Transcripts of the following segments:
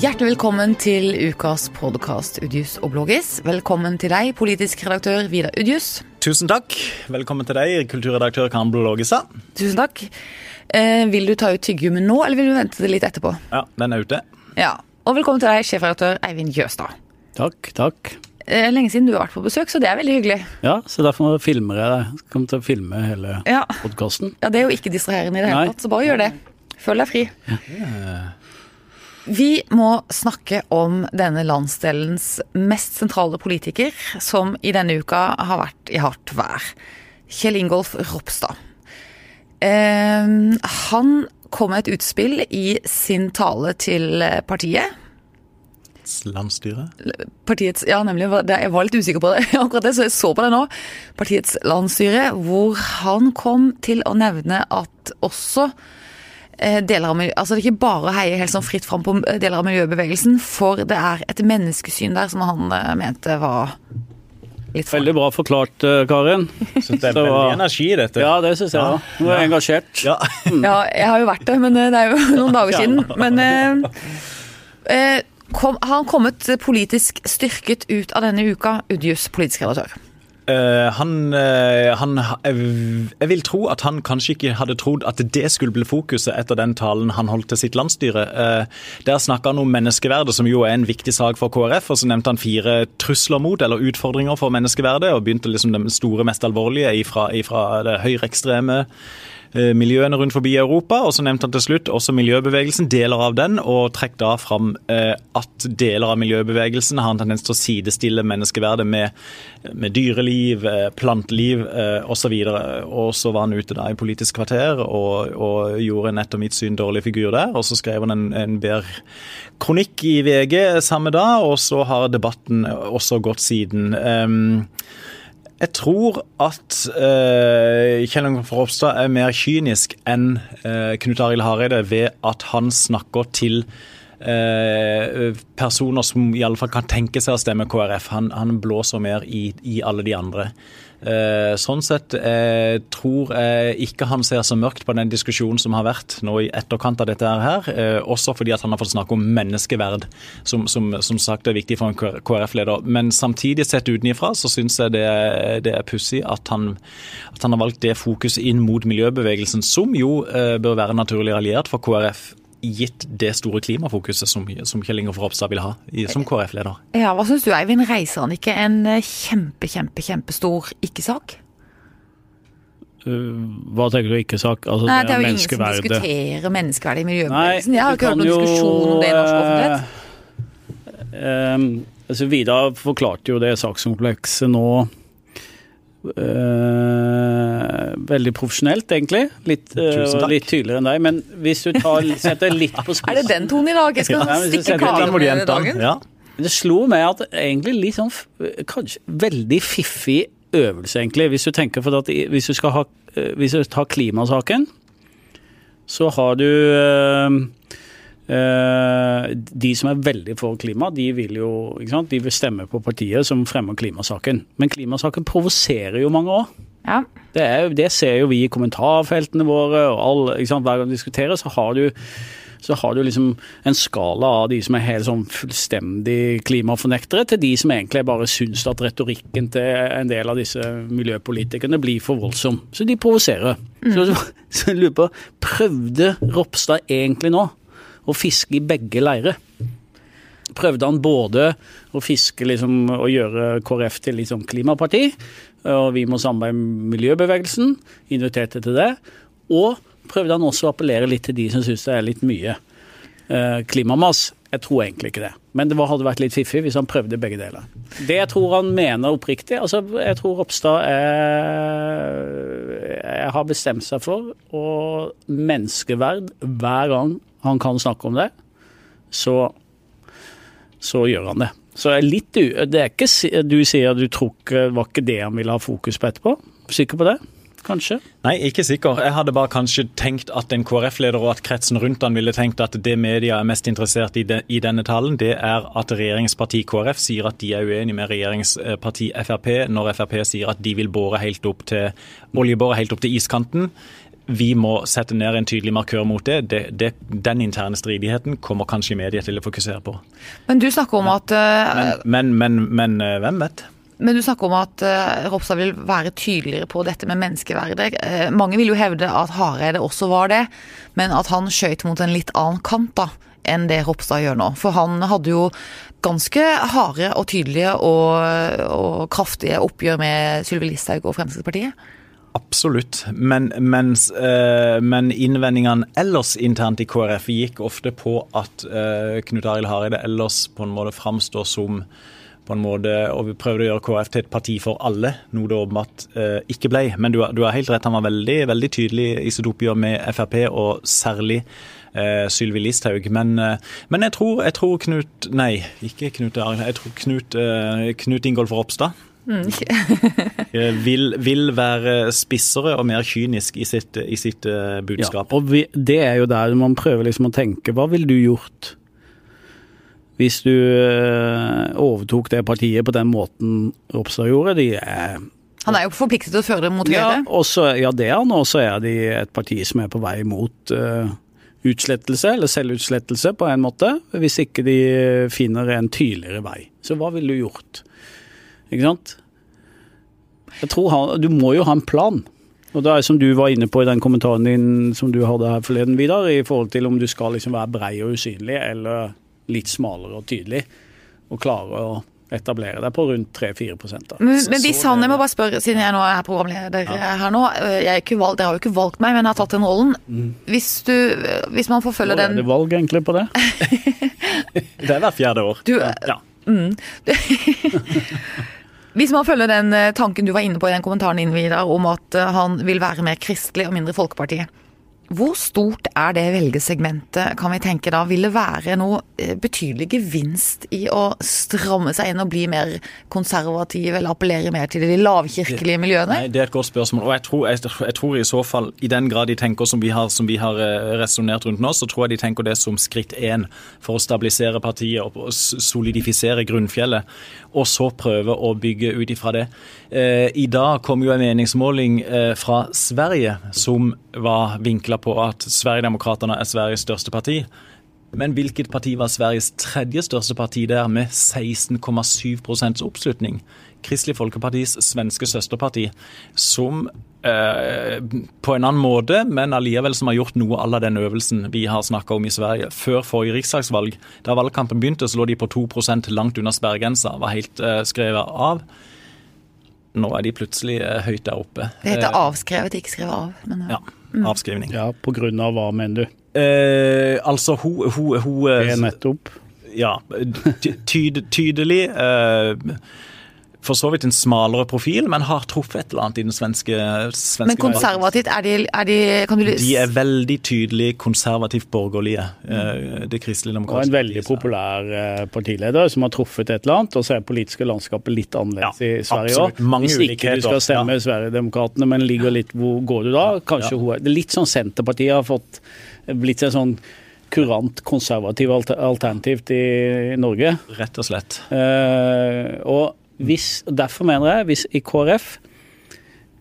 Hjertelig velkommen til ukas podkast Udjus og Blågis. Velkommen til deg, politisk redaktør Vidar Udjus. Tusen takk. Velkommen til deg, kulturredaktør Karen Blågisa. Tusen takk. Eh, vil du ta ut tyggegummen nå, eller vil du vente det litt etterpå? Ja, den er ute. Ja. Og velkommen til deg, sjefredaktør Eivind Jøstad. Takk, takk. Eh, lenge siden du har vært på besøk, så det er veldig hyggelig. Ja, så derfor filmer jeg deg. Kommer til å filme hele Ja, podkasten. ja Det er jo ikke distraherende i det hele tatt, så bare gjør det. Føl deg fri. Vi må snakke om denne landsdelens mest sentrale politiker, som i denne uka har vært i hardt vær. Kjell Ingolf Ropstad. Eh, han kom med et utspill i sin tale til partiet. Landsstyre. Partiets, ja, nemlig, jeg var litt usikker på det, akkurat det, så jeg så på det nå. Partiets landsstyre, hvor han kom til å nevne at også deler av miljø, altså det er ikke bare å heie helt sånn fritt fram på eh, deler av miljøbevegelsen, for det er et menneskesyn der som han eh, mente var litt farlig. Veldig bra forklart, eh, Karin. Så det er veldig energi i dette. Ja, det syns jeg Ja. Du er engasjert. Ja. Ja, jeg har jo vært det, men eh, det er jo noen dager siden. Men eh, eh, kom, har han kommet politisk styrket ut av denne uka, Udjus politisk redaktør? Eh, han, eh, han jeg, vil tro at han kanskje ikke hadde trodd at det skulle bli fokuset etter den talen han holdt til sitt landsstyre. Eh, der snakka han om menneskeverdet, som jo er en viktig sak for KrF. Og så nevnte han fire trusler mot, eller utfordringer for menneskeverdet, og begynte liksom det store, mest alvorlige ifra, ifra det høyreekstreme miljøene rundt forbi Europa. Og så nevnte han til slutt også miljøbevegelsen, deler av den, og trekk da fram eh, at deler av miljøbevegelsen har en tendens til å sidestille menneskeverdet med, med dyreliv, eh, planteliv eh, osv. Og så var han ute da i Politisk kvarter og, og gjorde en etter mitt syn dårlig figur der. Og så skrev han en, en bedre kronikk i VG samme dag, og så har debatten også gått siden. Um, jeg tror at uh, Kjell Ingolf Ropstad er mer kynisk enn uh, Knut Arild Hareide ved at han snakker til eh, personer som i alle fall kan tenke seg å stemme KrF. Han, han blåser mer i, i alle de andre. Eh, sånn sett jeg tror jeg ikke han ser så mørkt på den diskusjonen som har vært nå i etterkant av dette her. Eh, også fordi at han har fått snakke om menneskeverd, som, som, som sagt er viktig for en KrF-leder. Men samtidig sett utenifra så syns jeg det, det er pussig at, at han har valgt det fokuset inn mot miljøbevegelsen, som jo eh, bør være naturlig alliert for KrF. Gitt det store klimafokuset som, som Kjell Ingolf Ropstad vil ha i, som KrF-leder. Ja, hva syns du, Eivind? Reiser han ikke en eh, kjempe, kjempe, kjempestor ikke-sak? Uh, Hva tenker du ikke-sak? Altså, Nei, det er jo ingen som diskuterer menneskeverdet i miljøbevegelsen. Jeg har ikke hørt noen jo, diskusjon om det i norsk offentlighet. eh, eh, altså Vidar forklarte jo det sakskomplekset nå eh, veldig profesjonelt, egentlig. Litt, uh, litt tydeligere enn deg. Men hvis du tar, setter litt på spissen Er det den tonen i dag? Jeg skal Ja, stikke i jentene- dagen. Ja. Det slo meg at egentlig litt sånn kanskje veldig fiffig øvelse, egentlig. Hvis du tenker for at hvis du skal ha eh, Hvis du tar klimasaken, så har du eh, eh, De som er veldig for klima, de vil jo ikke sant? De vil stemme på partiet som fremmer klimasaken. Men klimasaken provoserer jo mange òg. Ja. Det, er, det ser jo vi i kommentarfeltene våre, og alle, hver gang vi diskuterer, så har du så har du liksom en skala av de som er helt sånn fullstendig klimafornektere, til de som egentlig bare syns at retorikken til en del av disse miljøpolitikerne blir for voldsom. Så de provoserer. Mm. så, så jeg lurer på, prøvde Ropstad egentlig nå å fiske i begge leirer? prøvde han både å fiske liksom, og gjøre KrF til sånn klimaparti, og vi må samarbeide med miljøbevegelsen, inviterte til det, og prøvde han også å appellere litt til de som syns det er litt mye klimamass. Jeg tror egentlig ikke det, men det hadde vært litt fiffig hvis han prøvde begge deler. Det jeg tror han mener oppriktig altså Jeg tror Ropstad er, har bestemt seg for å menneskeverd hver gang han kan snakke om det, så så gjør han det. Så litt. Det er ikke Du sier du tror ikke var ikke det han ville ha fokus på etterpå? Sikker på det? Kanskje? Nei, ikke sikker. Jeg hadde bare kanskje tenkt at en KrF-leder og at kretsen rundt han ville tenkt at det media er mest interessert i, de, i denne talen, det er at regjeringsparti KrF sier at de er uenig med regjeringsparti Frp, når Frp sier at de vil bore helt opp til oljebore helt opp til iskanten. Vi må sette ned en tydelig markør mot det. det, det den interne stridigheten kommer kanskje media til å fokusere på. Men du snakker om at uh, men, men, men, men, hvem vet? Men du snakker om at uh, Ropstad vil være tydeligere på dette med menneskeverdet. Mange vil jo hevde at Hareide også var det, men at han skøyt mot en litt annen kant da, enn det Ropstad gjør nå. For han hadde jo ganske harde og tydelige og, og kraftige oppgjør med Sylvi Listhaug og Fremskrittspartiet. Absolutt, men, mens, uh, men innvendingene ellers internt i KrF gikk ofte på at uh, Knut Arild Hareide ellers på en måte framstår som på en måte, og Vi prøvde å gjøre KrF til et parti for alle, noe det åpenbart eh, ikke ble. Men du, du har helt rett, han var veldig, veldig tydelig i sitt oppgjør med Frp, og særlig eh, Sylvi Listhaug. Men, eh, men jeg, tror, jeg, tror, Knut Nei, ikke Knut Arild. Jeg tror Knut, Knut Ingolf Ropstad. vil, vil, være spissere og mer kynisk i sitt, i sitt uh, budskap. Ja, og vi, Det er jo der man prøver liksom å tenke hva ville du gjort hvis du uh, overtok det partiet på den måten Ropstad gjorde? De er han er jo forpliktet til å føre det mot høyre? Ja, også, ja, det er han. Og så er de et parti som er på vei mot uh, utslettelse, eller selvutslettelse på en måte. Hvis ikke de finner en tydeligere vei. Så hva ville du gjort? Ikke sant? Jeg tror han, Du må jo ha en plan. Og det er som du var inne på i den kommentaren din som du hadde her forleden, Vidar, i forhold til om du skal liksom være brei og usynlig, eller litt smalere og tydelig, og klare å etablere deg på rundt 3-4 Men, men hvis han, jeg må bare spørre, siden jeg nå er programleder ja. her nå, valgt, Dere har jo ikke valgt meg, men jeg har tatt den rollen. Mm. Hvis, du, hvis man forfølger den Er det valg egentlig på det? det er hvert fjerde år. Du, ja. Mm. Hvis man følger den eh, tanken du var inne på i den kommentaren din, Vidar, om at eh, han vil være mer kristelig og mindre Folkeparti. Hvor stort er det velgersegmentet, kan vi tenke da? Vil det være noe eh, betydelig gevinst i å stramme seg inn og bli mer konservativ, eller appellere mer til de lavkirkelige miljøene? Nei, Det er et godt spørsmål. Og jeg tror, jeg, jeg tror, i så fall, i den grad de tenker som vi har, som vi har resonnert rundt nå, så tror jeg de tenker det som skritt én for å stabilisere partiet og solidifisere grunnfjellet. Og så prøve å bygge ut ifra det. Eh, I dag kom jo en meningsmåling fra Sverige som var vinkla på at Sverigedemokraterna er Sveriges største parti. Men hvilket parti var Sveriges tredje største parti der, med 16,7 oppslutning? Kristelig Folkepartis svenske søsterparti, som eh, på en annen måte, men allikevel som har gjort noe à la den øvelsen vi har snakka om i Sverige. Før forrige riksdagsvalg, da valgkampen begynte, så lå de på 2 langt under sperregrensa, var helt eh, skrevet av nå er de plutselig eh, høyt der oppe. Det heter eh, avskrevet, ikke skrevet av. Men, ja. Mm. Avskrivning. Ja, På grunn av hva, mener du? Eh, altså, hun, hun, hun Det er nettopp? Ja. Tyd, tydelig. Eh, for så vidt en smalere profil, men har truffet et eller annet i den svenske, svenske Men konservativt, er de, er de kan du... De er veldig tydelig konservativt borgerlige, mm. det kristelige demokratiske Og en veldig populær eh, partileder som har truffet et eller annet, og så er politiske landskapet litt annerledes ja, i Sverige òg. Hvis ikke du skal stemme ja. Sverigedemokraterna, men ligger litt Hvor går du da? Kanskje ja. hun litt sånn Senterpartiet har fått blitt en sånn kurant konservativ alternativ i Norge. Rett og slett. Eh, og hvis, derfor mener jeg, hvis i KrF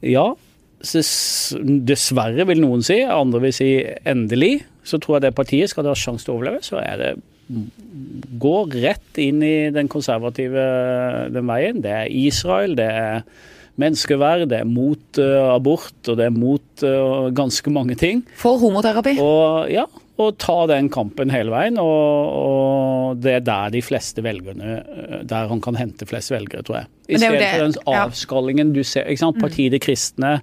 Ja, dessverre vil noen si, andre vil si endelig, så tror jeg det partiet skal det ha sjanse til å overleve, så er det gå rett inn i den konservative den veien. Det er Israel, det er menneskeverd, det er mot uh, abort, og det er mot uh, ganske mange ting. For homoterapi? Og, ja, og ta den kampen hele veien. Og, og, det er der de fleste velgerne eh, Der han kan hente flest velgere, tror jeg. I stedet for den avskallingen du ser. ikke sant, mm. Partiet De kristne.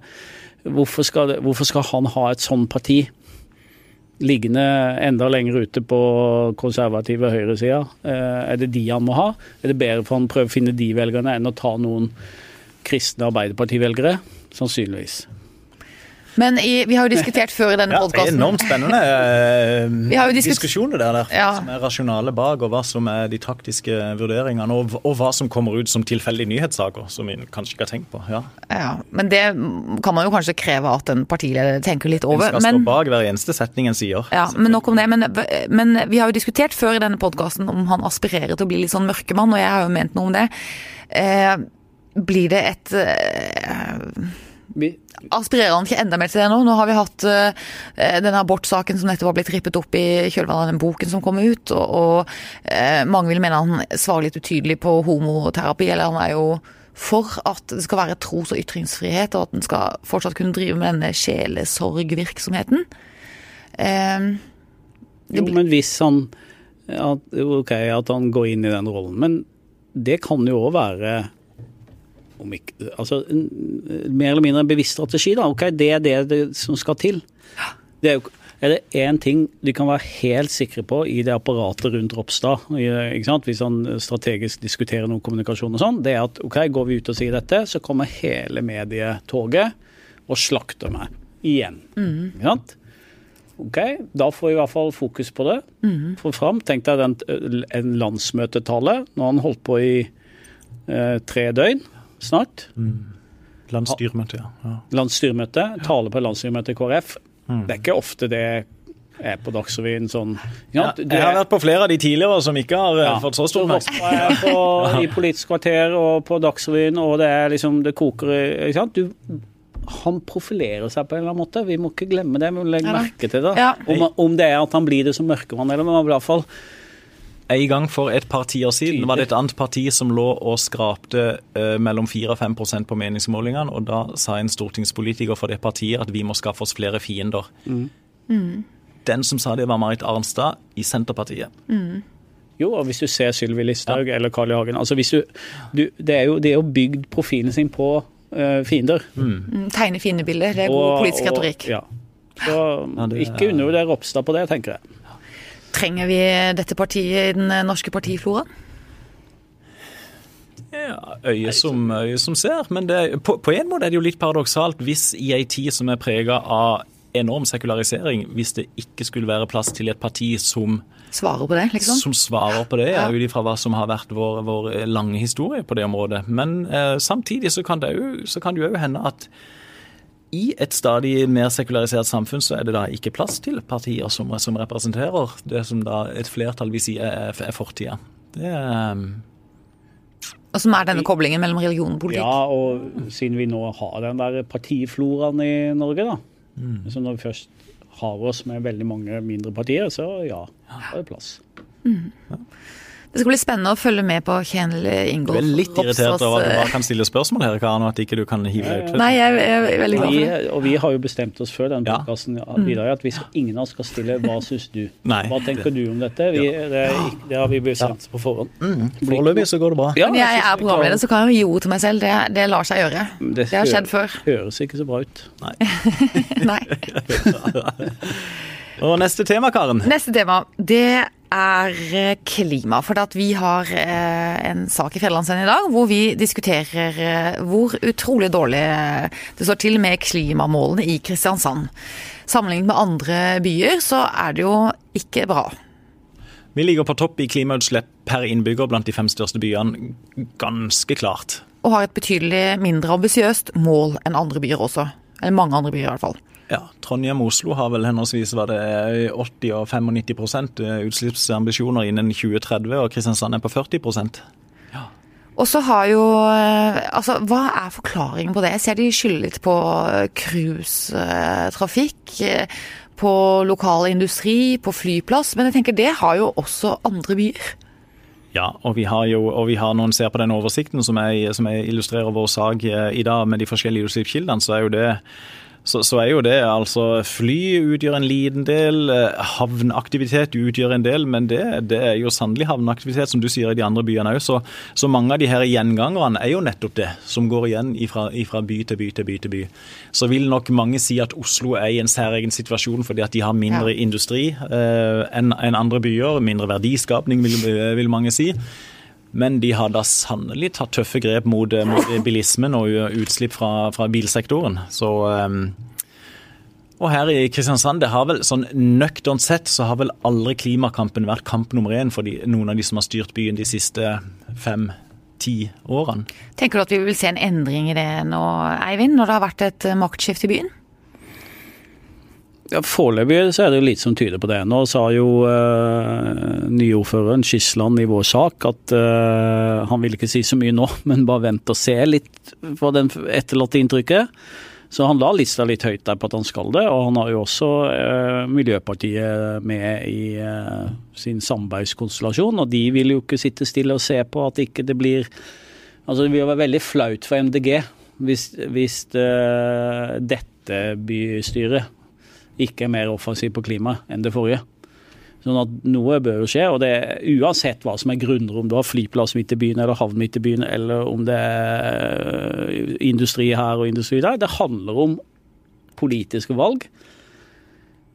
Hvorfor skal, hvorfor skal han ha et sånt parti? liggende enda lenger ute på konservative høyresida? Eh, er det de han må ha? Er det bedre for han å prøve å finne de velgerne enn å ta noen kristne Arbeiderparti-velgere? Sannsynligvis. Men i, vi har jo diskutert før i denne ja, podkasten Enormt spennende eh, diskusjoner der, der ja. som er rasjonale bak, og hva som er de taktiske vurderingene, og, og hva som kommer ut som tilfeldige nyhetssaker, som vi kanskje ikke har tenkt på. Ja. ja. Men det kan man jo kanskje kreve at en partileder tenker litt over. En skal men, stå bak hver eneste setning en sier. Ja, men nok om det. Men, men vi har jo diskutert før i denne podkasten om han aspirerer til å bli litt sånn mørkemann, og jeg har jo ment noe om det. Eh, blir det et eh, Vi, Aspirerer han ikke enda mer til det nå? Nå har vi hatt uh, denne abortsaken som nettopp har blitt rippet opp i kjølvannet av den boken som kom ut, og, og uh, mange vil mene han svarer litt utydelig på homoterapi, eller han er jo for at det skal være tros- og ytringsfrihet, og at en skal fortsatt kunne drive med denne sjelesorgvirksomheten. Uh, jo, men hvis han at, Ok, at han går inn i den rollen. Men det kan jo òg være ikke, altså, mer eller mindre en bevisst strategi. da, ok, Det er det, det som skal til. Det er, jo, er det én ting de kan være helt sikre på i det apparatet rundt Ropstad, ikke sant? hvis han strategisk diskuterer noe kommunikasjon og sånn, det er at ok, går vi ut og sier dette, så kommer hele medietoget og slakter meg igjen. Mm. Ikke sant? Ok, da får vi i hvert fall fokus på det. Mm. Få fram. Tenk deg den, en landsmøtetale. Nå har han holdt på i eh, tre døgn snart. Landsstyremøte, ja. ja. Landsstyremøte. Tale på landsstyremøte i KrF. Mm. Det er ikke ofte det er på Dagsrevyen sånn Ja. Jeg har er- vært på flere av de tidligere som ikke har eh, Ja. fått så stor oppmerksomhet. Er i Politisk kvarter og på Dagsrevyen, og det er liksom Det koker ikke sant? Du, han profilerer seg på en eller annen måte. Vi må ikke glemme det. Vi må legge Ja merke til det. Ja. Om, om det er at han blir det som mørkemann, eller men i hvert fall En gang for et par tiår siden var det et annet parti som lå og skrapte eh, mellom 4 og 5% på meningsmålingene, og da sa en stortingspolitiker for det partiet at vi må skaffe oss flere fiender. Den som sa det, var Marit Arnstad i Senterpartiet. Jo, og hvis du ser Sylvi Listhaug eller Carl I. Hagen altså hvis du, du, det, er jo, det er jo bygd profilen sin på uh, fiender. Mm, Tegne fiendebilder. Det er god Og- politisk og- retorikk. Ja. Så Ja, det er- ikke undervurder Ropstad på det, tenker jeg. Trenger vi dette partiet i den norske partifloraen? Ja, øye som, øye som ser. Men det, på, på en måte er det jo litt paradoksalt hvis i ei tid som er prega av enorm sekularisering, hvis det ikke skulle være plass til et parti som, Svarer på det, liksom? som svarer på det, ja. Ut ifra hva som har vært vår, vår lange historie på det området. Men eh, samtidig så kan det jo så kan det jo hende at i et stadig mer sekularisert samfunn så er det da ikke plass til partier som, som representerer det som da et flertall vil si er, er fortida. Det er Og som er denne koblingen mellom religion og politikk? Ja, og siden vi nå har den der partifloraen i Norge, da. Så når vi først har oss med veldig mange mindre partier, så ja, da er det plass. Det skal bli spennende å følge med på Kjell Du er litt irritert over at du eh, bare kan stille spørsmål her, Karen, og at ikke du kan hive deg ut. Nei, jeg er veldig glad Vi, for det. og vi har jo bestemt oss før den Ja. podkasten ja. at vi skal, ingen av oss skal stille 'hva syns du'? Nei, Hva tenker du om dette? Vi, det, det har vi bestemt på forhånd. Foreløpig så går det bra. Ja, Men jeg er programleder, så kan jeg jo gi ord til meg selv. Det, det lar seg gjøre. Det Det har skjedd før. før. Høres ikke så bra ut. Nei. Nei. Og neste tema, Karen. Neste tema, det er eh, klima. For at vi har eh, en sak i Fjellandsenden i dag hvor vi diskuterer eh, hvor utrolig dårlig det står til med klimamålene i Kristiansand. Sammenlignet med andre byer så er det jo ikke bra. Vi ligger på topp i klimautslipp per innbygger blant de fem største byene, ganske klart. Og har et betydelig mindre ambisiøst mål enn andre byer også. Eller mange andre byer i hvert fall. Ja, Trondheim og Oslo har vel henholdsvis var det 80 og 95% utslippsambisjoner innen 2030, og Kristiansand er på 40% Og så har jo Altså, hva er forklaringen på det? Jeg ser de skylder litt på cruisetrafikk, på lokal industri, på flyplass, men jeg tenker det har jo også andre byer. Ja, og vi har jo, og vi har når en ser på den oversikten som, jeg, som jeg illustrerer vår sak i dag med de forskjellige utslippskildene, så er jo det så, så er jo det altså Fly utgjør en liten del, eh, havneaktivitet utgjør en del, men det, det er jo sannelig havneaktivitet, som du sier i de andre byene òg. Så, så mange av de her gjengangerne er jo nettopp det, som går igjen ifra, ifra by til by til by til by. Så vil nok mange si at Oslo er i en særegen situasjon fordi at de har mindre Ja. industri eh, enn en andre byer. Mindre verdiskapning, vil, vil mange si. Men de har da sannelig tatt tøffe grep mot, eh, bilismen og utslipp fra, fra bilsektoren. Så um, Og her i Kristiansand, det har vel sånn nøkternt sett, så har vel aldri klimakampen vært kamp nummer én for de, noen av de som har styrt byen de siste fem-ti årene. Tenker du at vi vil se en endring i det nå, Eivind, når det har vært et eh, maktskifte i byen? Ja, Foreløpig så er det jo lite som tyder på det. Nå sa jo eh, nyordføreren Skisland i vår sak at eh, han vil ikke si så mye nå, men bare vent og se litt på den etterlatte inntrykket. Så han la lista litt høyt der på at han skal det, og han har jo også eh, Miljøpartiet med i eh, sin samarbeidskonstellasjon. Og de vil jo ikke sitte stille og se på at ikke det blir Altså det vil være veldig flaut for MDG hvis, hvis det, dette bystyret ikke er mer offensiv på klima enn det forrige. Sånn at noe bør jo skje, og det uansett hva som er grunner, om du har flyplass midt i byen eller havn midt i byen, eller om det er industri her og industri der. Det handler om politiske valg.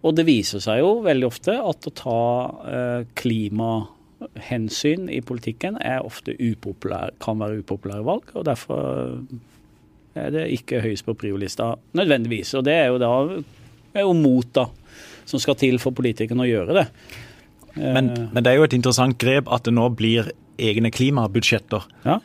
Og det viser seg jo veldig ofte at å ta eh, klimahensyn i politikken er ofte upopulær, kan være upopulære valg. og Derfor er det ikke høyest på priolista nødvendigvis. Og det er jo da er jo mot, da som skal til for politikerne å gjøre det. Men, Eh. men, det er jo et interessant grep at det nå blir egne klimabudsjetter. Ja.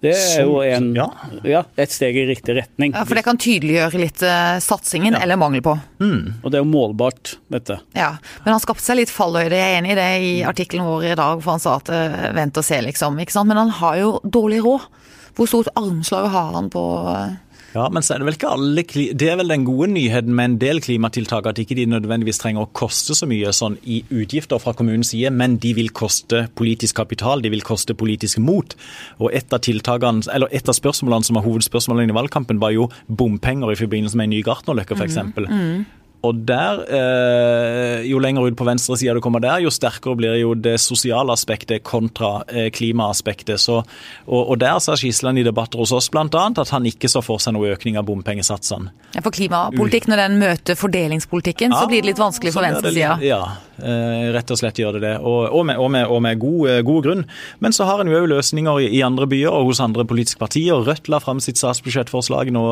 Det er jo en, Ja. ja, et steg i riktig retning. Ja, For det kan tydeliggjøre litt uh, satsingen, eller mangel på. Og det er jo målbart, dette. Ja, Men han skapte seg litt falløyde, jeg er enig i det i artikkelen vår i dag, for han sa at uh, vent og se, liksom. ikke sant? Men han har jo dårlig råd. Hvor stort armslag har han på uh, Ja, men så er det vel ikke alle Det er vel den gode nyheten med en del klimatiltak, at ikke de nødvendigvis trenger å koste så mye sånn i utgifter fra kommunens side, men de vil koste politisk kapital, de vil koste politisk mot. Og et av tiltakene, eller et av spørsmålene som var hovedspørsmålene i valgkampen, var jo bompenger i forbindelse med en ny Gartnerløkka, f.eks. Mm. Og der, eh, jo lenger ut på venstre sida du kommer der, jo sterkere blir jo det sosiale aspektet kontra eh, klimaaspektet. Så, og, og der sa Skisland i debatter hos oss bl.a. at han ikke så for seg noe økning av bompengesatsene. ja, For klimapolitikk, når den møter fordelingspolitikken, så blir det litt vanskelig for venstresida. Ja, eh, rett og slett gjør det det. Og, og med, og med, med god, god grunn. Men så har en jo òg løsninger i, i andre byer og hos andre politiske partier. Rødt la fram sitt statsbudsjettforslag nå,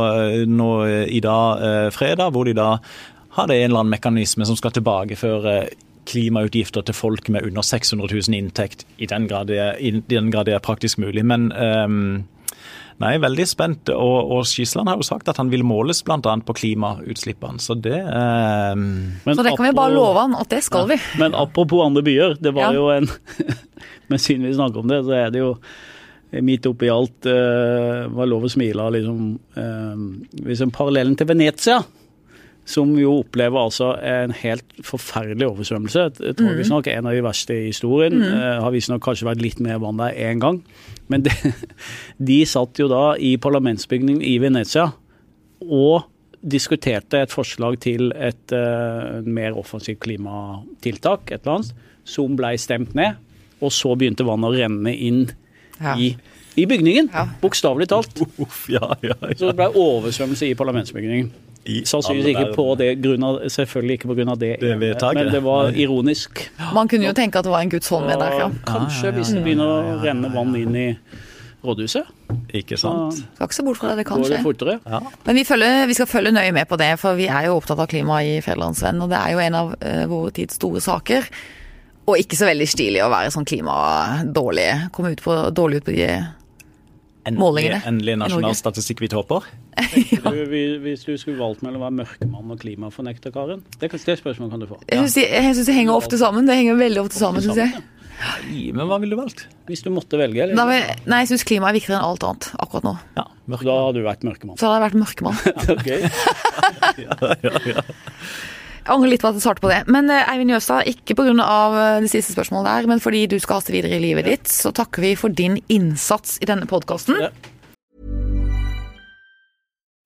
nå i dag fredag, hvor de da hadde en eller annen mekanisme som skal tilbakeføre klimautgifter til folk med under 600 000 inntekt, i den grad det er, i den grad det er praktisk mulig. Men um, Nei, veldig spent. Og, og Skisland har jo sagt at han vil måles bl.a. på klimautslippene. Så det um, Men Så det kan vi bare love han at det skal vi. Men apropos andre byer, det var Ja. jo en Men siden vi snakker om det, så er det jo midt oppi alt uh, var lov å smile av liksom uh, liksom Parallellen til Venezia, som jo opplever altså en helt forferdelig oversvømmelse. Jeg tror visstnok en av de verste i historien. Eh, har visstnok kanskje vært litt mer vann der én gang. Men det, de satt jo da i parlamentsbygningen i Venezia og diskuterte et forslag til et uh, mer offensivt klimatiltak, et eller annet, som ble stemt ned. Og så begynte vannet å renne inn Ja. i, i bygningen, Ja. bokstavelig talt. Uff, ja, ja, Så det ble oversvømmelse i parlamentsbygningen. I Sannsynligvis ikke på det grunn av, selvfølgelig ikke pga. det, Det vedtaket. men det var ironisk. Man kunne jo tenke at det var en Guds hånd med der, ja. Kanskje hvis det begynner å renne vann inn i rådhuset, Ikke sant? Skal ikke se bort fra det, det kan skje. Ja. Men vi, følger, vi skal følge nøye med på det, for vi er jo opptatt av klima i Federlandsvennen, og det er jo en av uh, våre tids store saker. Og ikke så veldig stilig å være sånn klimadårlig. Komme ut på, dårlig ut på de Endelig, Målingene endelig nasjonal statistikk vi tåper. Du, vi- Hvis du skulle valgt mellom å være mørkemann og klimafornekter, Karen? Det, kan- det spørsmålet kan du få. Jeg syns det jeg synes det henger ofte sammen. Det henger veldig ofte sammen, syns jeg. Ja. Men hva ville du valgt? Hvis du måtte velge, eller? vil, nei, jeg syns klima er viktigere enn alt annet akkurat nå. Ja, da hadde du vært mørkemann. Så hadde jeg vært mørkemann. Ok. Jeg angrer litt på at jeg svarte på det. Men eh, Eivind Jøstad, ikke pga. eh, det siste spørsmålet der, men fordi du skal haste videre i livet ditt, så takker vi for din innsats i denne podkasten. Ja.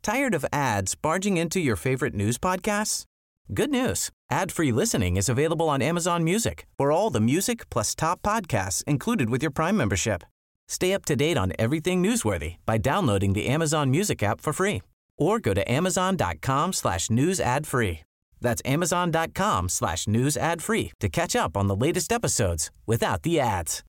Tired of ads barging into your favorite news podcasts? Good news. Ad-free listening is available on Amazon Music for all the music plus top podcasts included with your Prime membership. Stay up to date on everything newsworthy by downloading the Amazon Music app for free or go to amazon.com slash news ad free. That's amazon.com slash news ad free to catch up on the latest episodes without the ads.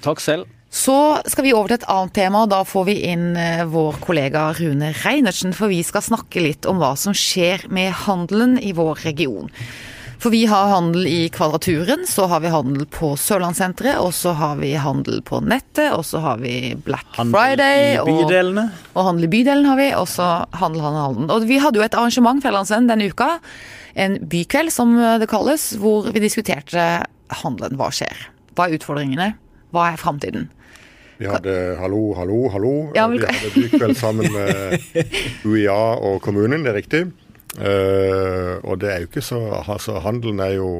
Takk selv. Så skal vi over til et annet tema, og da får vi inn eh, vår kollega Rune Reinertsen, for vi skal snakke litt om hva som skjer med handelen i vår region. For vi har handel i Kvadraturen, så har vi handel på Sørlandssenteret, og så har vi handel på nettet, og så har vi Black Handel Friday, i og, bydelene. og handel i bydelen har vi, og så handel, handel, handel. Og vi hadde jo et arrangement Fjellandsvenn denne uka, en bykveld som det kalles, hvor vi diskuterte handelen. Hva skjer? Hva er utfordringene? Hva er framtiden? Vi hadde Hallo, hallo, hallo. Ja, men- Vi hadde bykveld sammen med UiA og kommunen, det er riktig. Eh, og det er jo ikke så altså Handelen er jo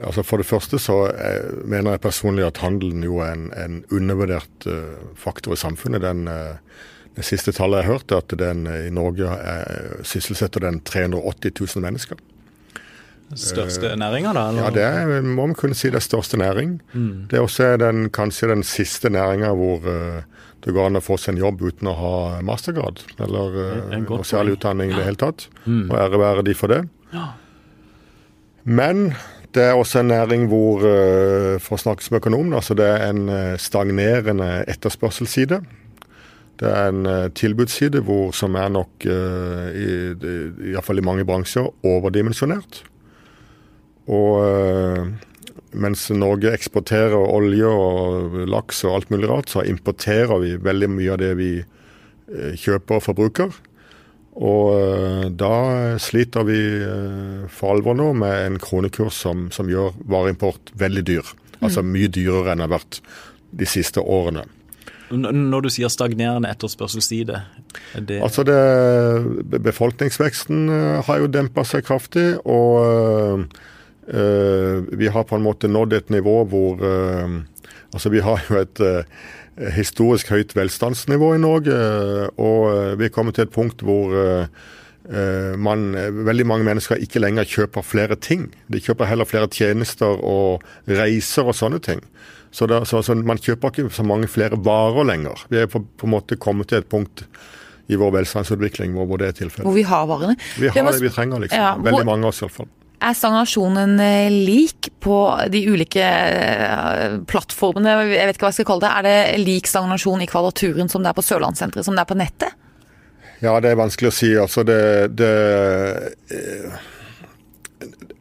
altså For det første så er, mener jeg personlig at handelen jo er en, en undervurdert uh, faktor i samfunnet. Den, uh, det siste tallet jeg hørte, at den eh, i Norge er, sysselsetter den 380 000 mennesker. Største næringa, da? eller? Ja, det er, må man kunne si det er største næring. Det er også den, kanskje den siste næringa hvor eh, det går an å få seg en jobb uten å ha mastergrad, eller godt noe særlig utdanning i det hele tatt. Og ære være de for det. Men det er også en næring hvor, eh, for å snakke som økonom, altså det er en eh, stagnerende etterspørselsside. Det er en eh, tilbudsside hvor, som er nok, iallfall i, i, mange bransjer, overdimensjonert. Og mens Norge eksporterer olje og laks og alt mulig rart, så importerer vi veldig mye av det vi øh, kjøper og forbruker. Og øh, da sliter vi øh, for alvor nå med en kronekurs som, som gjør vareimport veldig dyr. Altså mye dyrere enn det har vært de siste årene. Når du sier stagnerende etterspørselsside, er det Altså det, Befolkningsveksten har jo dempa seg kraftig, og vi har på en måte nådd et nivå hvor øh, Altså vi har jo et øh, historisk høyt velstandsnivå i Norge, og vi er kommet til et punkt hvor man, veldig mange mennesker ikke lenger kjøper flere ting. De kjøper heller flere tjenester og reiser og sånne ting. Så, det, så, så Man kjøper ikke så mange flere varer lenger. Vi er på, på en måte kommet til et punkt i vår velstandsutvikling hvor, hvor det er tilfellet. Hvor vi har varene. Vi har det vi trenger, liksom. Ja, hvor- Veldig mange av oss iallfall. Er stagnasjonen eh, lik på de ulike eh, plattformene? Jeg vet ikke hva jeg skal kalle det. Er det lik stagnasjon i Kvadraturen som det er på Sørlandssenteret, som det er på nettet? Ja, det er vanskelig å si. Altså, det, det eh,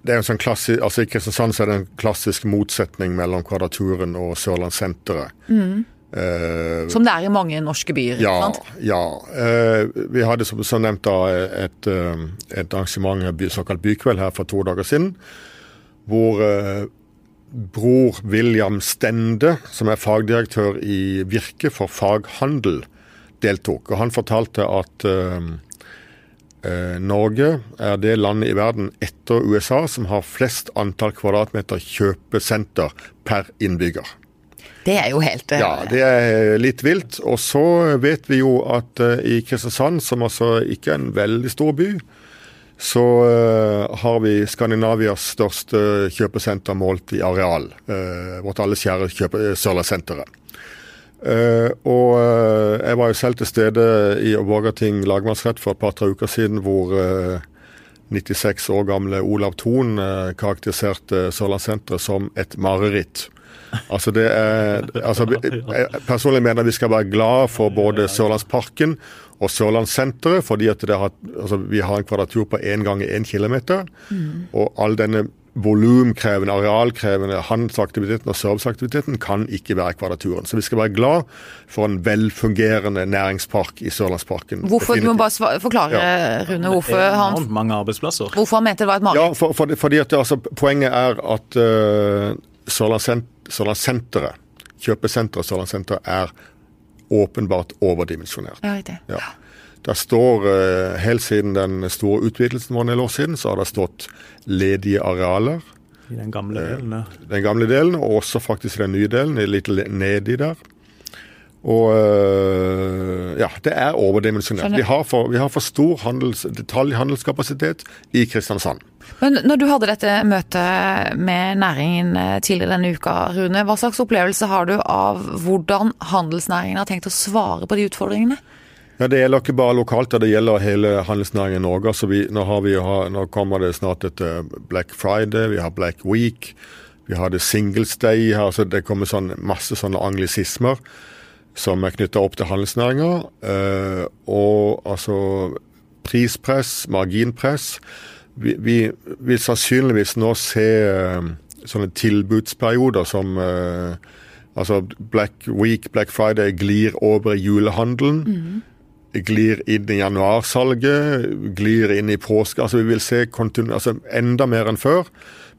det er en sånn klassi, altså I Kristiansand så er det en klassisk motsetning mellom Kvadraturen og Sørlandssenteret. Eh, Som det er i mange norske byer. Ja. sant? ja. Eh, vi hadde som, som nevnt da et, eh, et arrangement, by- såkalt bykveld, her for to dager siden. Hvor bror William Stende, som er fagdirektør i Virke for faghandel, deltok. Og han fortalte at Norge er det landet i verden etter USA som har flest antall kvadratmeter kjøpesenter per innbygger. Det er jo helt eh, Ja, det er litt vilt. Og så vet vi jo at eh, i Kristiansand, som altså ikke er en veldig stor by, så eh, har vi Skandinavias største kjøpesenter målt i areal. Vårt alles kjære Sørlandssenteret. Og jeg var jo selv til stede i Vågating lagmannsrett for et par-tre uker siden, hvor eh, 96 år gamle Olav Thon karakteriserte Sørlandssenteret som et mareritt. Altså det er, altså, jeg personlig mener vi skal være glad for både Sørlandsparken og Sørlandssenteret, fordi at det har, altså, vi har en kvadratur på én i én kilometer. Og all denne volumkrevende, arealkrevende handelsaktiviteten og serviceaktiviteten kan ikke være kvadraturen. Så vi skal være glad for en velfungerende næringspark i Sørlandsparken. Hvorfor, du må bare forklare, Rune, hvorfor han, mange arbeidsplasser. hvorfor han mente det var et mareritt. Ja, for, for, fordi at altså, Poenget er at uh, Sørlandssenteret, kjøpesenteret Sørlandssenteret, er åpenbart overdimensjonert. Ja, det. Ja. Det står, eh, Helt siden den store utvidelsen var en del år siden, så har det stått ledige arealer. I den gamle delen. ja. Den gamle delen, og også faktisk den nye delen, litt nedi der. Og øh, ja, det er overdimensjonert. Vi vi har for stor handels, detaljhandelskapasitet i Kristiansand. Men når du hadde dette møtet med næringen eh, tidligere denne uka, Rune, hva slags opplevelse har du av hvordan handelsnæringen har tenkt å svare på de utfordringene? Ja, Det gjelder ikke bare lokalt, det gjelder hele handelsnæringen i Norge. Altså vi, nå, har vi, nå kommer det snart et eh, Black Friday, vi har Black Week, vi har det Singles Day. altså Det kommer sånn, masse sånne anglisismer som er knytta opp til handelsnæringa. Eh, og altså prispress, marginpress. Vi, vi vil sannsynligvis nå se eh, sånne tilbudsperioder som eh, Altså Black Week, Black Friday glir over i julehandelen. glir inn i januarsalget, glir inn i påske. Altså vi vil se altså enda mer enn før.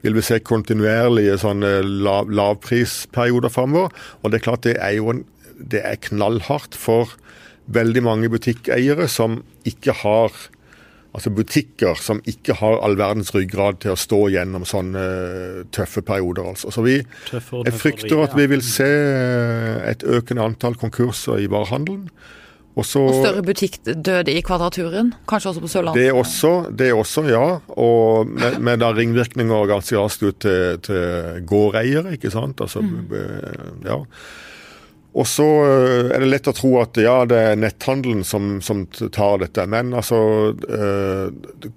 Vil vi se kontinuerlige sånne lav, lavprisperioder framover. Og det er klart det er jo en, det er knallhardt for veldig mange butikkeiere som ikke har Altså butikker som ikke har all verdens ryggrad til å stå gjennom sånne tøffe perioder. altså. Så vi, Jeg frykter at vi vil se et økende antall konkurser i varehandelen. Og så Og større butikkdød i Kvadraturen, kanskje også på Sørlandet. det er også, det er også, ja. Og med, med da ringvirkninger ganske raskt ut til, til gårdeiere, ikke sant. Altså, mm. ja. Og så eh, er det lett å tro at ja, det er netthandelen som, som tar dette. Men altså eh,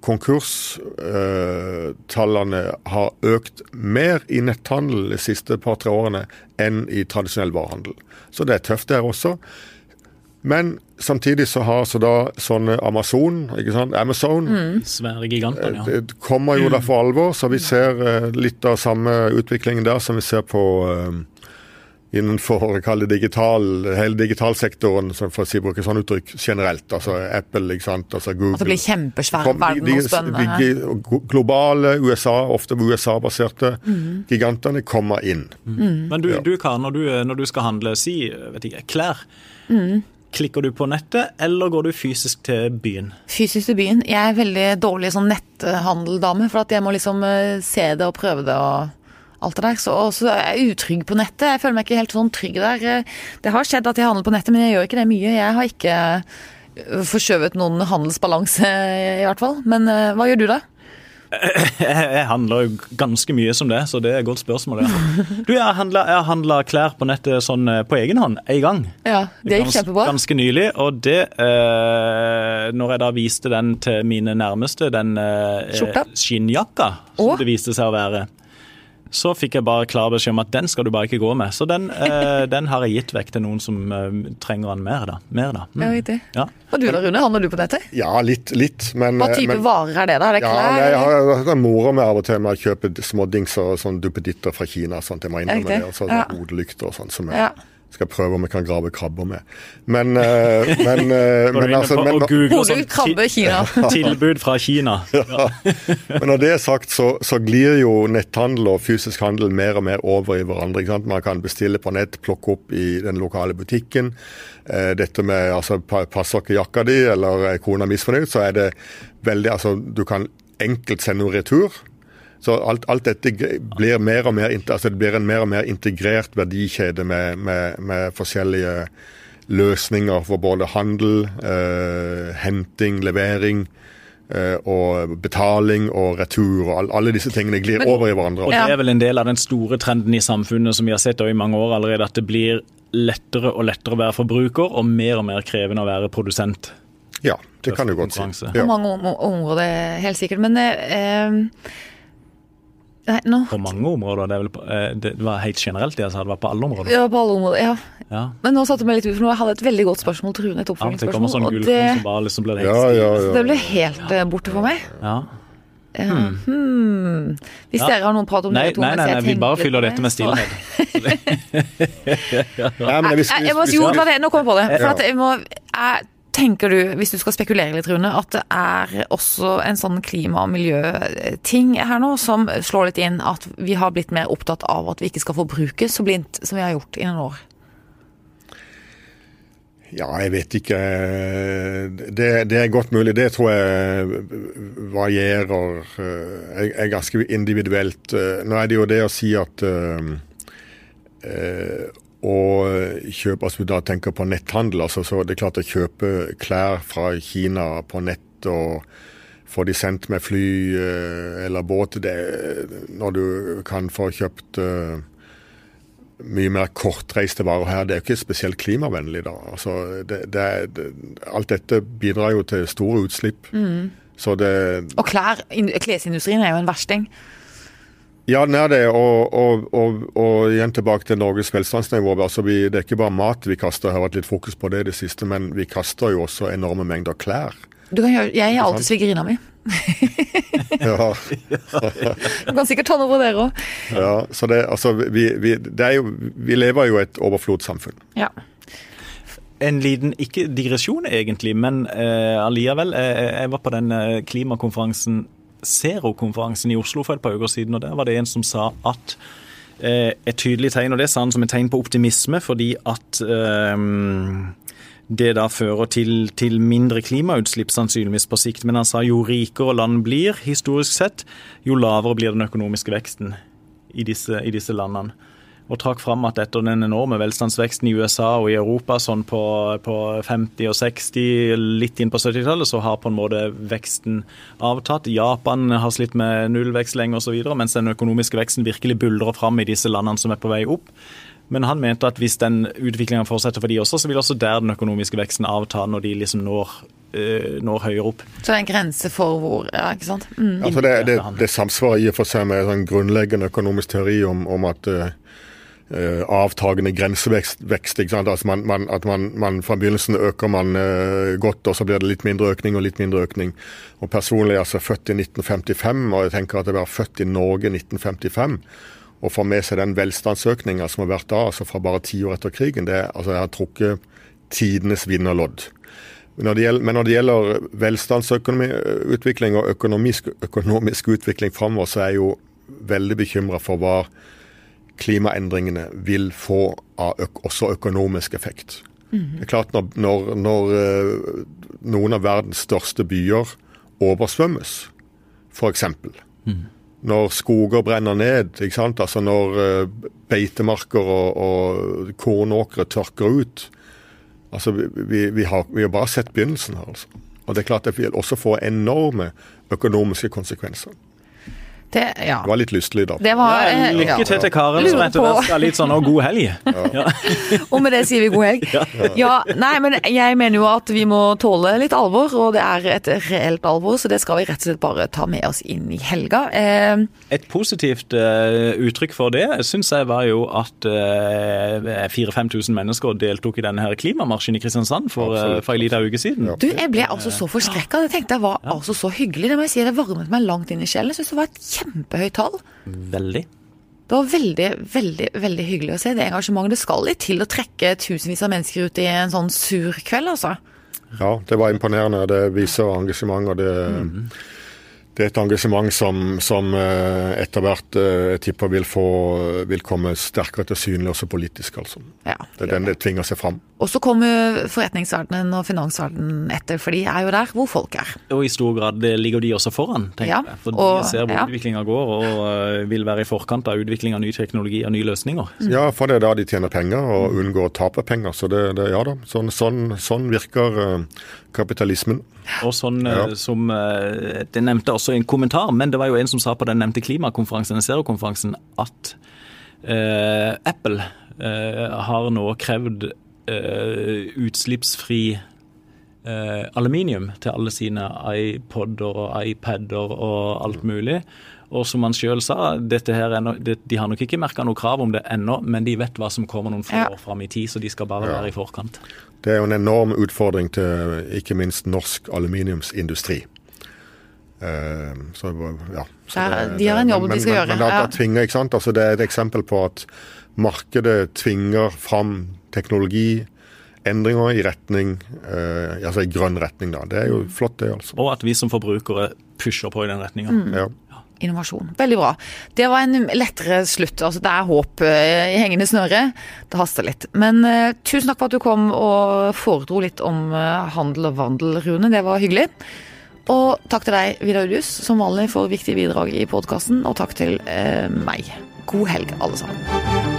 Konkurstallene har økt mer i netthandel de siste par-tre årene enn i tradisjonell varehandel. Så det er tøft der også. Men samtidig så har så da sånne Amazon, ikke sant? Amazon Svære giganter, ja. det kommer jo da for alvor, så vi ser eh, litt av samme utviklingen der som vi ser på eh, innenfor kall det digital, hele digitalsektoren, for å si, bruke sånn uttrykk generelt. Altså Apple, ikke sant, altså Google. At det blir kjempesvær Kom- de- de- verdensomspennende. de globale USA, ofte USA-baserte gigantene kommer inn. Men du, du Karen, når du, når du skal handle, si vet ikke, klær. Klikker du på nettet, eller går du fysisk til byen? Fysisk til byen. Jeg er veldig dårlig sånn netthandeldame, for at jeg må liksom eh, se det og prøve det og alt det der. Så og så er jeg utrygg på nettet. Jeg føler meg ikke helt sånn trygg der. Eh, Det har skjedd at jeg handler på nettet, men jeg gjør ikke det mye. Jeg har ikke eh, forskjøvet noen handelsbalanse, i hvert fall. Men eh, hva gjør du da? Jeg, handler jo ganske mye som det, så det er et godt spørsmål. Ja. Du, Jeg har handla- klær på nettet sånn på egen hånd en gang. Ja, det gikk Gans- kjempebra. Ganske nylig, og det eh, Når jeg da viste den til mine nærmeste, den eh, skinnjakka som Åh. det viste seg å være, så fikk jeg bare klar beskjed om at den skal du bare ikke gå med. Så den, eh, den har jeg gitt vekk til noen som eh, trenger den mer, da. Mer, da. Mm. Ja, riktig. Ja. Og du da, Rune? Handler du på nettet? Ja, litt, litt men Hva type men, varer er det, da? Er det Ja, klær? nei, jeg har, jeg morer meg av og til med å kjøpe smådingser og sånn duppeditter fra Kina. sånt jeg må innrømme det, og så Ja. hodelykter og sånn som er... Ja. Skal prøve om jeg kan grave krabber med. Men, uh, men, uh, men, altså, men, og googler krabbe Kina. tilbud fra Kina. men når det er sagt, så, så glir jo netthandel og fysisk handel mer og mer over i hverandre. ikke sant? Man kan bestille på nett, plukke opp i den lokale butikken. Uh, dette med altså, passer ikke jakka di, eller er kona misfornøyd, så er det veldig Altså, du kan enkelt sende noe retur. Så alt, alt dette blir mer og mer, altså det blir en mer og mer integrert verdikjede med, med, med forskjellige løsninger for både handel, eh, henting, levering eh, og betaling og retur. og Alle disse tingene glir over i hverandre. Og det er vel en del av den store trenden i samfunnet som vi har sett i mange år allerede, at det blir lettere og lettere å være forbruker, og mer og mer krevende å være produsent. Ja, det kan du godt si. Ja. På mange områder, helt sikkert. Men eh, Nei, nå På mange områder. Det, er vel, på- eh, det var helt generelt det jeg sa, det var på alle områder. Ja, på alle områder. Ja. Ja. Men nå satte jeg meg litt ut, for nå hadde jeg et veldig godt spørsmål til Rune. Et oppfølgingsspørsmål. kommer sånn Og det, som bare liksom ble helt Ja, ja, det ja. ble helt eh, borte for meg. Ja. Hmm. hmm. Hvis Ja. dere har noen prat om Nei, det to nei, nei, jeg nei, vi bare fyller dette med stillhet. Hvis- Nei, jeg hvis- må, jo, det, nå kom jeg på det. For Ja. at jeg må, jeg, tenker du, hvis du skal spekulere litt, Rune, at det er også en sånn klima- og miljøting her nå som slår litt inn at vi har blitt mer opptatt av at vi ikke skal forbruke så blindt som vi har gjort i noen år? Ja, jeg vet ikke. Det, det er godt mulig. Det tror jeg varierer. eh, Er, ganske individuelt. Eh, Nå er det jo det å si at eh, kjøp, Altså vi da tenker på netthandel. altså så Det er klart å kjøpe klær fra Kina på nett og få de sendt med fly eh, eller båt det, Når du kan få kjøpt eh, mye mer kortreiste varer her. Det er jo ikke spesielt klimavennlig, da. Altså, det, det, alt dette bidrar jo til store utslipp. Så det Og klær, klesindustrien er jo en versting. Ja, den er det. Og, og, og, og igjen tilbake til Norges velstandsnivå. Altså, vi, det er ikke bare mat vi kaster, jeg har vært litt fokus på det i det siste, men vi kaster jo også enorme mengder klær. Du kan gjøre, jeg er alltid svigerinna mi. Ja, Du kan sikkert ta noe av dere òg. ja, så det, altså, vi, vi, det jo, vi lever jo i et overflodssamfunn. Ja. en liten, ikke digresjon egentlig, men eh, alliavel. Jeg, jeg var på den eh, klimakonferansen, Zero-konferansen i Oslo for et par uker siden, og der var det en som sa at eh, et tydelig tegn, og det sa han som et tegn på optimisme, fordi at eh, det da fører til, til, mindre klimautslipp sannsynligvis på sikt. Men han sa jo rikere land blir, historisk sett, jo lavere blir den økonomiske veksten i disse, i disse landene og trakk fram at etter den enorme velstandsveksten i USA og i Europa sånn på, på 50- og 60-, litt inn på 70-tallet, så har på en måte veksten avtatt. Japan har slitt med nullvekst lenge osv., mens den økonomiske veksten virkelig buldrer fram i disse landene som er på vei opp. Men han mente at hvis den utviklinga fortsetter for de også, så vil også der den økonomiske veksten avta når de liksom når, uh, når høyere opp. Så det er en grense for hvor ja, ikke sant? Mm. Altså det, det, det samsvarer i og for seg med en sånn grunnleggende økonomisk teori om, om at uh, uh, avtagende grensevekst. Altså man, man, at man, man, Fra begynnelsen øker man uh, godt, og så blir det litt mindre økning og litt mindre økning. Og Personlig er altså født i 1955, og jeg tenker at jeg var født i Norge i 1955. Og få med seg den velstandsøkninga som har vært da, altså fra bare ti år etter krigen, det, altså jeg har trukket tidenes vinnerlodd. Men når det gjelder velstandsutvikling og økonomisk, økonomisk utvikling framover, så er jeg jo veldig bekymra for hva klimaendringene vil få av øk også økonomisk effekt. Mm. Det er klart Når, når, når uh, noen av verdens største byer oversvømmes, f.eks. Mm. Når skoger brenner ned, altså når uh, beitemarker og, og kornåkre tørker ut altså vi, vi, har, vi, har, bare sett begynnelsen her. altså. Og det er klart at det vil også få enorme økonomiske konsekvenser. Det, ja. det, var litt lystelig, da. Var, ja, eh, lykke til til Karen som etter hvert skal litt sånn og god helg. Ja. og med det sier vi god helg. Ja. nei, men jeg mener jo at vi må tåle litt alvor, og det er et reelt alvor, så det skal vi rett og slett bare ta med oss inn i helga. Eh, et positivt uh, uttrykk for det syns jeg var jo at uh, 4000-5000 mennesker deltok i denne her klimamarsjen i Kristiansand for, uh, for en liten uke siden. Du, jeg ble altså så forskrekka. Det tenkte jeg var altså så hyggelig. Det må jeg si, det varmet meg langt inn i sjelen. Jeg synes det var et kjempehøyt tall. Veldig. Det var veldig, veldig veldig hyggelig å se det engasjementet. Det skal litt til å trekke tusenvis av mennesker ut i en sånn sur kveld, altså. Ja, det var imponerende. Det viser engasjement, og det mm det er et engasjement som, som eh, etter hvert eh, jeg tipper vil, få, vil komme sterkere til synlig også politisk. altså. Ja, det er den det tvinger seg fram. Og så kommer forretningsverdenen og finansverdenen etter, for de er jo der hvor folk er. Og i stor grad ligger de også foran, tenker ja, jeg. For de og, ser hvor ja. utviklinga går og uh, vil være i forkant av utvikling av ny teknologi og nye løsninger. Mm. Ja, for det er da de tjener penger og unngår å tape penger. Så det, det ja da, sånn, sånn, sånn virker uh, kapitalismen. Og sånn ja. som Det nevnte også en kommentar, men det var jo en som sa på den nevnte klimakonferansen, Zero-konferansen, at Apple har nå krevd utslippsfri uh, aluminium til alle sine iPoder og iPader og alt mulig. Og som han sjøl sa, no, det, de har nok ikke merka noe krav om det ennå, men de vet hva som kommer noen få ja. år fram i tid, så de skal bare ja. være i forkant. Det er jo en enorm utfordring til ikke minst norsk aluminiumsindustri. Uh, så, ja. Så det, de har en jobb men, de skal men, gjøre. Men, men det, tvinger, ikke sant? Altså, det er et eksempel på at markedet tvinger fram teknologi, endringer i retning, eh, altså i grønn retning. da. Det er jo flott, det. altså. Og at vi som forbrukere pusher på i den retninga. Mm. Ja. Innovasjon. Veldig bra. Det var en lettere slutt. altså Det er håp eh, i hengende snøre. Det haster litt. Men eh, tusen takk for at du kom og foredro litt om uh, handel og vandel, Rune. Det var hyggelig. Og takk til deg, Vidar Udjus, som vanlig for viktige bidrag i podkasten. Og takk til eh, meg. God helg, alle sammen.